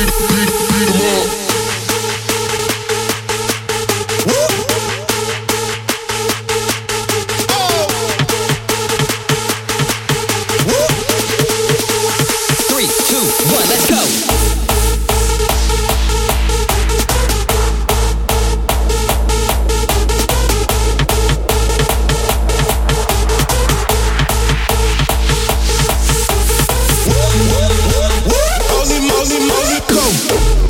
Beep, beep. Money come.